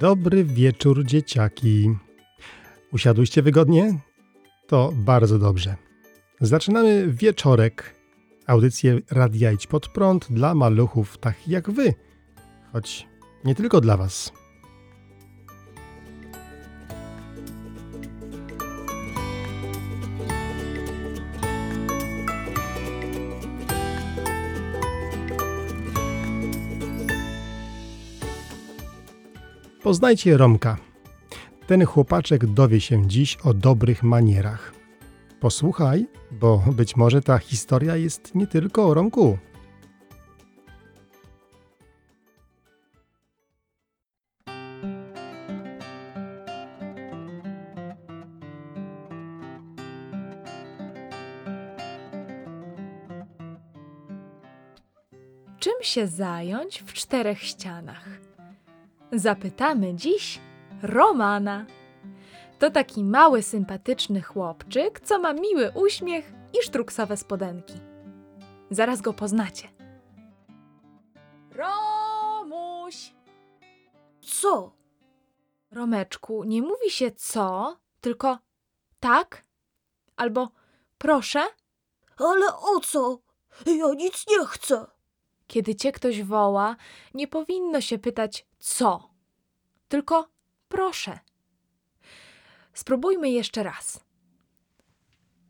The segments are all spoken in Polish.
Dobry wieczór, dzieciaki. Usiadłyście wygodnie? To bardzo dobrze. Zaczynamy wieczorek. Audycję Radia Idź Pod Prąd dla maluchów takich jak wy. Choć nie tylko dla was. Poznajcie Romka. Ten chłopaczek dowie się dziś o dobrych manierach. Posłuchaj, bo być może ta historia jest nie tylko o Romku. Czym się zająć w czterech ścianach? Zapytamy dziś Romana. To taki mały, sympatyczny chłopczyk, co ma miły uśmiech i sztruksowe spodenki. Zaraz go poznacie. Romuś! Co? Romeczku, nie mówi się co, tylko tak albo proszę. Ale o co? Ja nic nie chcę. Kiedy cię ktoś woła, nie powinno się pytać co, tylko proszę. Spróbujmy jeszcze raz.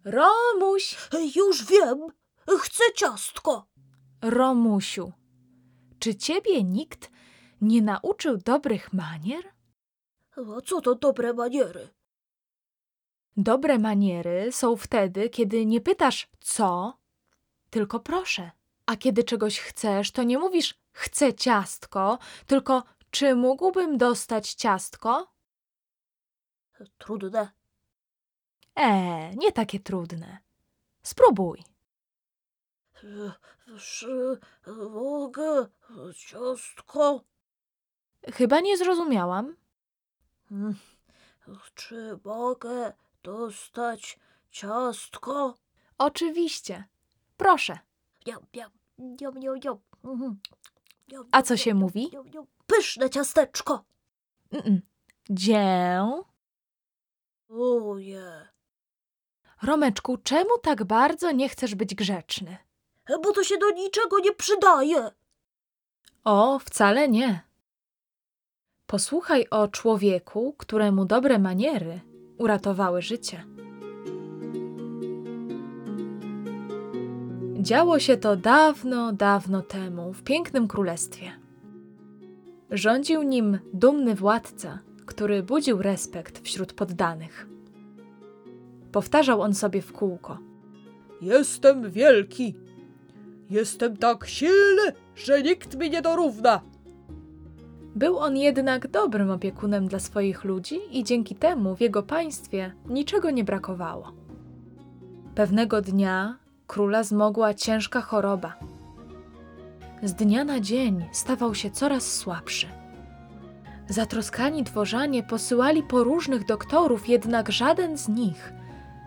Romuś, Już wiem. Chcę ciastko. Romusiu, czy ciebie nikt nie nauczył dobrych manier? A co to dobre maniery? Dobre maniery są wtedy, kiedy nie pytasz co, tylko proszę. A kiedy czegoś chcesz, to nie mówisz chcę ciastko, tylko czy mógłbym dostać ciastko? Trudne. E, nie takie trudne. Spróbuj. Czy mogę ciastko? Chyba nie zrozumiałam. Hmm. Czy mogę dostać ciastko? Oczywiście. Proszę. A co się mówi? Pyszne ciasteczko. Mm-mm. Dzię. Oje. Romeczku, czemu tak bardzo nie chcesz być grzeczny? Bo to się do niczego nie przydaje. O, wcale nie. Posłuchaj o człowieku, któremu dobre maniery uratowały życie. Działo się to dawno, dawno temu w pięknym królestwie. Rządził nim dumny władca, który budził respekt wśród poddanych. Powtarzał on sobie w kółko. Jestem wielki. Jestem tak silny, że nikt mi nie dorówna. Był on jednak dobrym opiekunem dla swoich ludzi i dzięki temu w jego państwie niczego nie brakowało. Pewnego dnia króla zmogła ciężka choroba. Z dnia na dzień stawał się coraz słabszy. Zatroskani dworzanie posyłali po różnych doktorów, jednak żaden z nich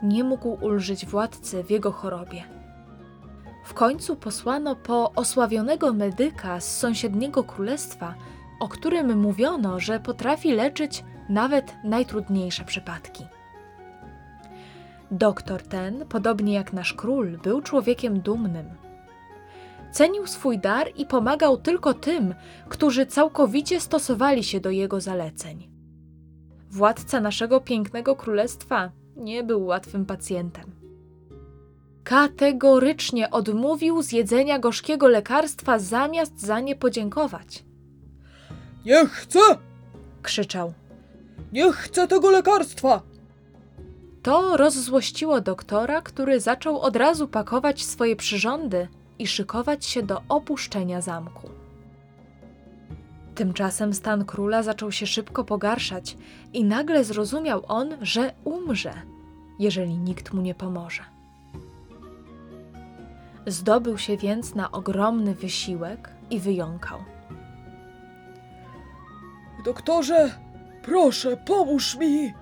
nie mógł ulżyć władcy w jego chorobie. W końcu posłano po osławionego medyka z sąsiedniego królestwa, o którym mówiono, że potrafi leczyć nawet najtrudniejsze przypadki. Doktor ten, podobnie jak nasz król, był człowiekiem dumnym. Cenił swój dar i pomagał tylko tym, którzy całkowicie stosowali się do jego zaleceń. Władca naszego pięknego królestwa nie był łatwym pacjentem. Kategorycznie odmówił zjedzenia gorzkiego lekarstwa zamiast za nie podziękować. Nie chcę! Krzyczał. Nie chcę tego lekarstwa! To rozzłościło doktora, który zaczął od razu pakować swoje przyrządy i szykować się do opuszczenia zamku. Tymczasem stan króla zaczął się szybko pogarszać i nagle zrozumiał on, że umrze, jeżeli nikt mu nie pomoże. Zdobył się więc na ogromny wysiłek i wyjąkał. Doktorze, proszę, pomóż mi!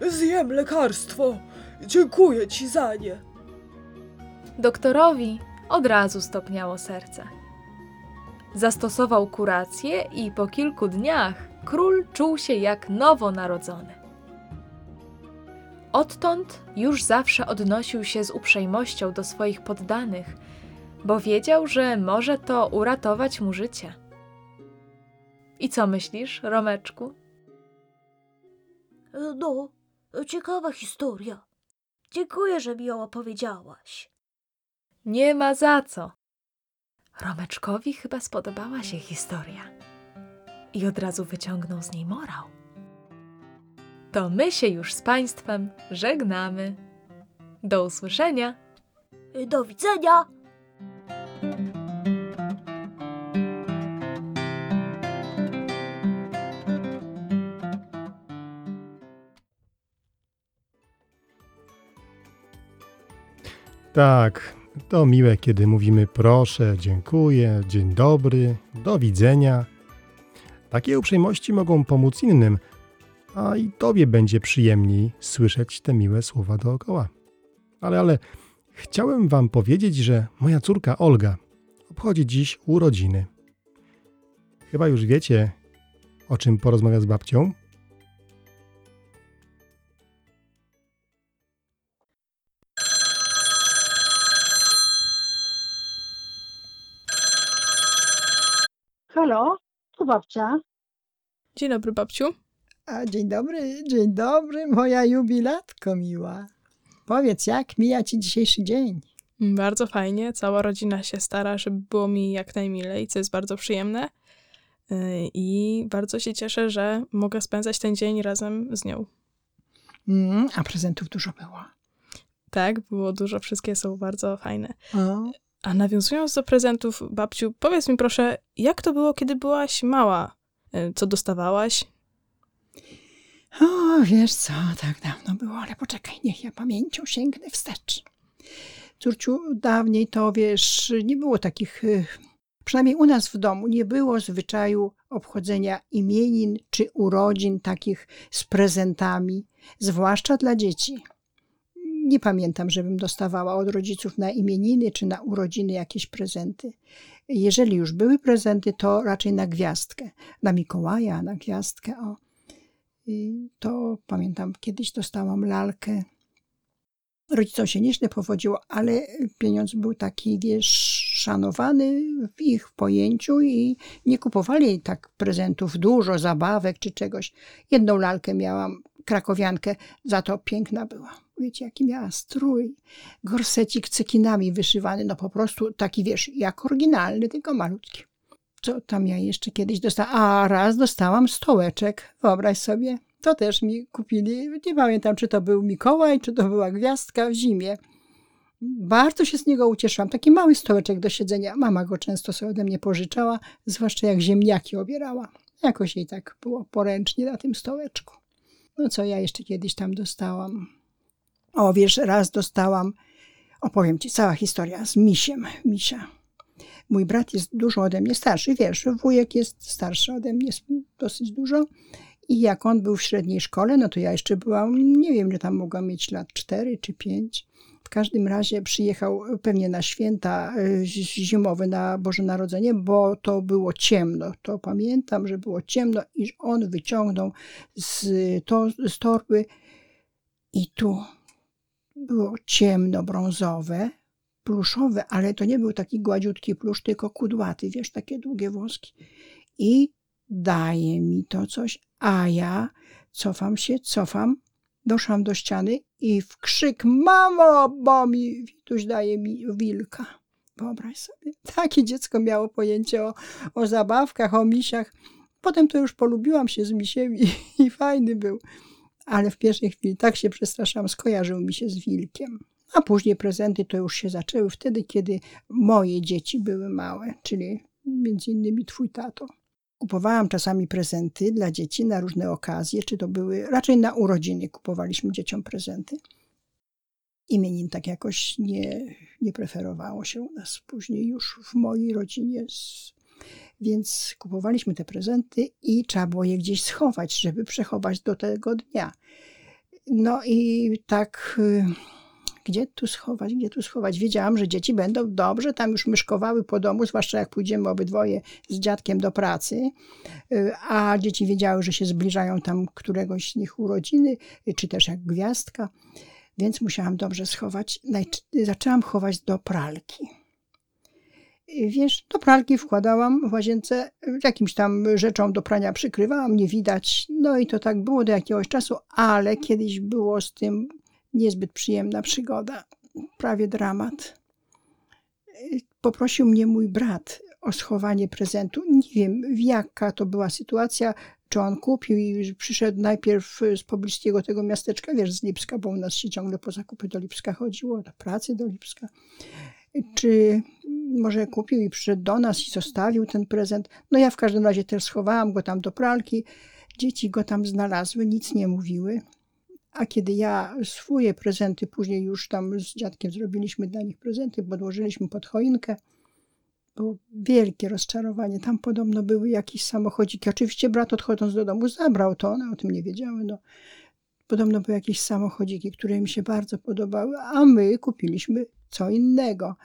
Zjem lekarstwo. Dziękuję ci za nie. Doktorowi od razu stopniało serce. Zastosował kurację i po kilku dniach król czuł się jak nowonarodzony. Odtąd już zawsze odnosił się z uprzejmością do swoich poddanych, bo wiedział, że może to uratować mu życie. I co myślisz, Romeczku? No, ciekawa historia. Dziękuję, że mi ją opowiedziałaś. Nie ma za co. Romeczkowi chyba spodobała się historia i od razu wyciągnął z niej morał. To my się już z Państwem żegnamy. Do usłyszenia. Do widzenia! Tak, to miłe, kiedy mówimy proszę, dziękuję, dzień dobry, do widzenia. Takie uprzejmości mogą pomóc innym, a i tobie będzie przyjemniej słyszeć te miłe słowa dookoła. Ale, ale chciałem wam powiedzieć, że moja córka Olga obchodzi dziś urodziny. Chyba już wiecie, o czym porozmawia z babcią? Babcia. Dzień dobry, babciu. A dzień dobry, dzień dobry, moja jubilatko miła. Powiedz, jak mija ci dzisiejszy dzień? Bardzo fajnie. Cała rodzina się stara, żeby było mi jak najmilej, co jest bardzo przyjemne. Yy, I bardzo się cieszę, że mogę spędzać ten dzień razem z nią. Mm, a prezentów dużo było. Tak, było dużo, wszystkie są bardzo fajne. O, A nawiązując do prezentów, babciu, powiedz mi proszę, jak to było, kiedy byłaś mała? Yy, Co dostawałaś? o, wiesz co, tak dawno było, ale poczekaj, niech ja pamięcią sięgnę wstecz. Córciu, dawniej to, wiesz, nie było takich, y, przynajmniej u nas w domu, nie było zwyczaju obchodzenia imienin czy urodzin takich z prezentami, zwłaszcza dla dzieci. Nie pamiętam, żebym dostawała od rodziców na imieniny czy na urodziny jakieś prezenty. Jeżeli już były prezenty, to raczej na gwiazdkę. Na Mikołaja, na gwiazdkę. O. I to pamiętam, kiedyś dostałam lalkę. Rodzicom się nieźle powodziło, ale pieniądz był taki, wiesz, szanowany w ich pojęciu i nie kupowali tak prezentów dużo, zabawek czy czegoś. Jedną lalkę miałam, krakowiankę, za to piękna była. Wiecie, jaki miała strój, gorsecik cekinami wyszywany, no po prostu taki, wiesz, jak oryginalny, tylko malutki. Co tam ja jeszcze kiedyś dostałam? A raz dostałam stołeczek, wyobraź sobie. To też mi kupili. Nie pamiętam, czy to był Mikołaj, czy to była gwiazdka w zimie. Bardzo się z niego ucieszyłam. Taki mały stołeczek do siedzenia. Mama go często sobie ode mnie pożyczała, zwłaszcza jak ziemniaki obierała. Jakoś jej tak było poręcznie na tym stołeczku. No co ja jeszcze kiedyś tam dostałam? O, wiesz, raz dostałam, opowiem ci, cała historia z misiem, misia. Mój brat jest dużo ode mnie starszy, wiesz, wujek jest starszy ode mnie dosyć dużo. I jak on był w średniej szkole, no to ja jeszcze byłam, nie wiem, że tam mogłam mieć lat 4 czy 5. W każdym razie przyjechał pewnie na święta y, zimowe, na Boże Narodzenie, bo to było ciemno. To pamiętam, że było ciemno i on wyciągnął z, to, z torby i tu było ciemno, brązowe, pluszowe, ale to nie był taki gładziutki plusz, tylko kudłaty, wiesz, takie długie włoski. I daje mi to coś, a ja cofam się, cofam, doszłam do ściany i w krzyk, mamo, bo mi Wituś daje mi wilka. Wyobraź sobie, takie dziecko miało pojęcie o, o zabawkach, o misiach. Potem to już polubiłam się z misiem i, i fajny był. Ale w pierwszej chwili tak się przestraszałam, skojarzył mi się z wilkiem. A później prezenty to już się zaczęły wtedy, kiedy moje dzieci były małe, czyli między innymi twój tato. Kupowałam czasami prezenty dla dzieci na różne okazje, czy to były raczej na urodziny kupowaliśmy dzieciom prezenty. Imienin tak jakoś nie, nie preferowało się u nas później już w mojej rodzinie. Więc kupowaliśmy te prezenty i trzeba było je gdzieś schować, żeby przechować do tego dnia. No i tak Gdzie tu schować, gdzie tu schować? Wiedziałam, że dzieci będą dobrze tam już myszkowały po domu, zwłaszcza jak pójdziemy obydwoje z dziadkiem do pracy, y, a dzieci wiedziały, że się zbliżają tam któregoś z nich urodziny, y, czy też jak gwiazdka, więc musiałam dobrze schować. Zaczęłam chować do pralki. I Wiesz, do pralki wkładałam w łazience, jakimś tam rzeczą do prania przykrywałam, nie widać. No i to tak było do jakiegoś czasu, ale kiedyś było z tym niezbyt przyjemna przygoda, prawie dramat. Poprosił mnie mój brat o schowanie prezentu. Nie wiem, jaka to była sytuacja, czy on kupił i przyszedł najpierw z pobliskiego tego miasteczka, wiesz, z Lipska, bo u nas się ciągle po zakupy do Lipska chodziło, do pracy do Lipska. Czy może kupił i przyszedł do nas i zostawił ten prezent. No ja w każdym razie też schowałam go tam do pralki. Dzieci go tam znalazły, nic nie mówiły. A kiedy ja swoje prezenty, później już tam z dziadkiem zrobiliśmy dla nich prezenty, podłożyliśmy pod choinkę, było wielkie rozczarowanie. Tam podobno były jakieś samochodziki. Oczywiście brat odchodząc do domu zabrał to, one o tym nie wiedziały. No. Podobno były jakieś samochodziki, które mi się bardzo podobały, a my kupiliśmy co innego.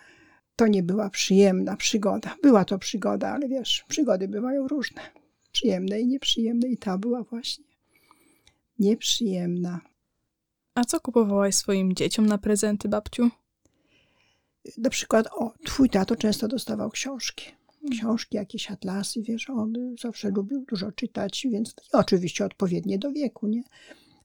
To nie była przyjemna przygoda. Była to przygoda, ale wiesz, przygody bywają różne. Przyjemne i nieprzyjemne i ta była właśnie nieprzyjemna. A co kupowałaś swoim dzieciom na prezenty, babciu? Na przykład, o, twój tato często dostawał książki. Książki, jakieś atlasy, wiesz, on zawsze lubił dużo czytać, więc oczywiście odpowiednie do wieku, nie?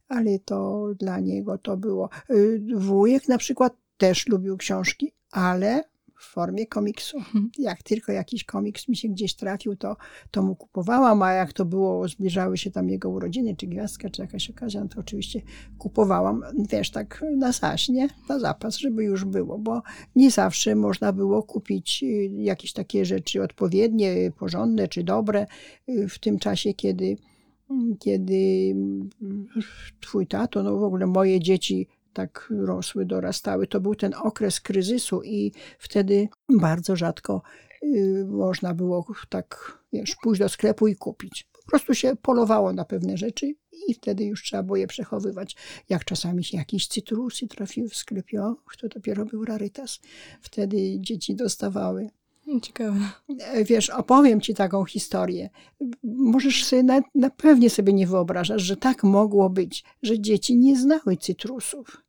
Ale to dla niego to było. Y, Wujek na przykład też lubił książki, ale w formie komiksu. Jak tylko jakiś komiks mi się gdzieś trafił, to, to mu kupowałam, a jak to było, zbliżały się tam jego urodziny, czy gwiazdka, czy jakaś okazja, no to oczywiście kupowałam, wiesz, tak na zaś, nie? Na zapas, żeby już było, bo nie zawsze można było kupić y, jakieś takie rzeczy odpowiednie, porządne czy dobre y, w tym czasie, kiedy, kiedy mm, twój tato, no w ogóle moje dzieci tak rosły, dorastały. To był ten okres kryzysu i wtedy bardzo rzadko y, można było tak, wiesz, pójść do sklepu i kupić. Po prostu się polowało na pewne rzeczy i wtedy już trzeba było je przechowywać. Jak czasami się jakieś cytrusy trafiły w sklepie, o, to dopiero był rarytas. Wtedy dzieci dostawały. Ciekawe. E, Wiesz, opowiem ci taką historię. Możesz sobie, na, na pewnie sobie nie wyobrażasz, że tak mogło być, że dzieci nie znały cytrusów.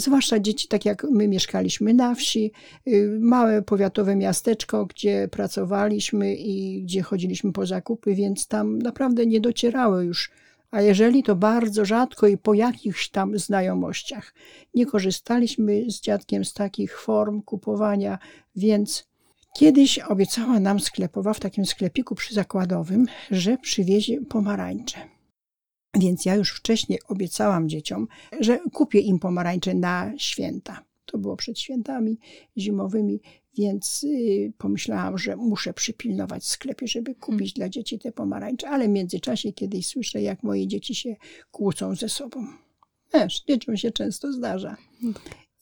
Zwłaszcza dzieci, tak jak my mieszkaliśmy na wsi, y, małe powiatowe miasteczko, gdzie pracowaliśmy i gdzie chodziliśmy po zakupy, więc tam naprawdę nie docierały już. A jeżeli to bardzo rzadko i po jakichś tam znajomościach. Nie korzystaliśmy z dziadkiem z takich form kupowania, więc Kiedyś obiecała nam sklepowa w takim sklepiku przyzakładowym, że przywiezie pomarańcze. Więc ja już wcześniej obiecałam dzieciom, że kupię im pomarańcze na święta. To było przed świętami zimowymi, więc y, pomyślałam, że muszę przypilnować w sklepie, żeby kupić dla dzieci te pomarańcze. Ale w międzyczasie kiedyś słyszę, jak moje dzieci się kłócą ze sobą. Wiesz, dzieciom się często zdarza.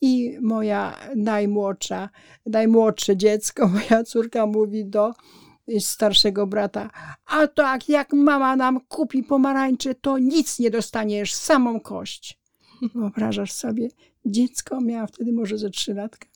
I moja najmłodsza, najmłodsze dziecko, moja córka mówi do starszego brata, a tak jak mama nam kupi pomarańcze, to nic nie dostaniesz, samą kość. Wyobrażasz sobie, dziecko miało wtedy może ze trzy latka.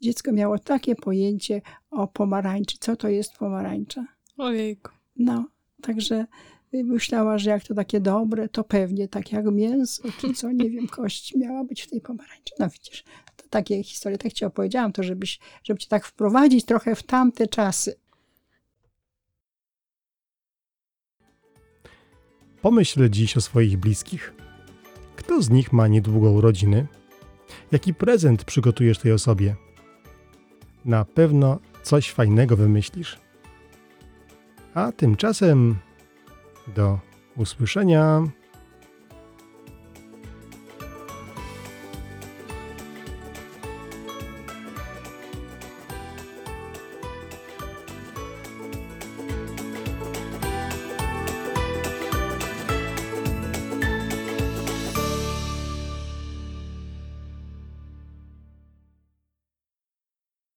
Dziecko miało takie pojęcie o pomarańczy, co to jest pomarańcza. Ojejku. No, także myślała, że jak to takie dobre, to pewnie tak jak mięso, czy co, nie wiem, kość miała być w tej pomarańczy. No widzisz, to takie historie, tak ci opowiedziałam, to żebyś, żeby cię tak wprowadzić trochę w tamte czasy. Pomyśl dziś o swoich bliskich. Kto z nich ma niedługo urodziny? Jaki prezent przygotujesz tej osobie? Na pewno coś fajnego wymyślisz. A tymczasem do usłyszenia.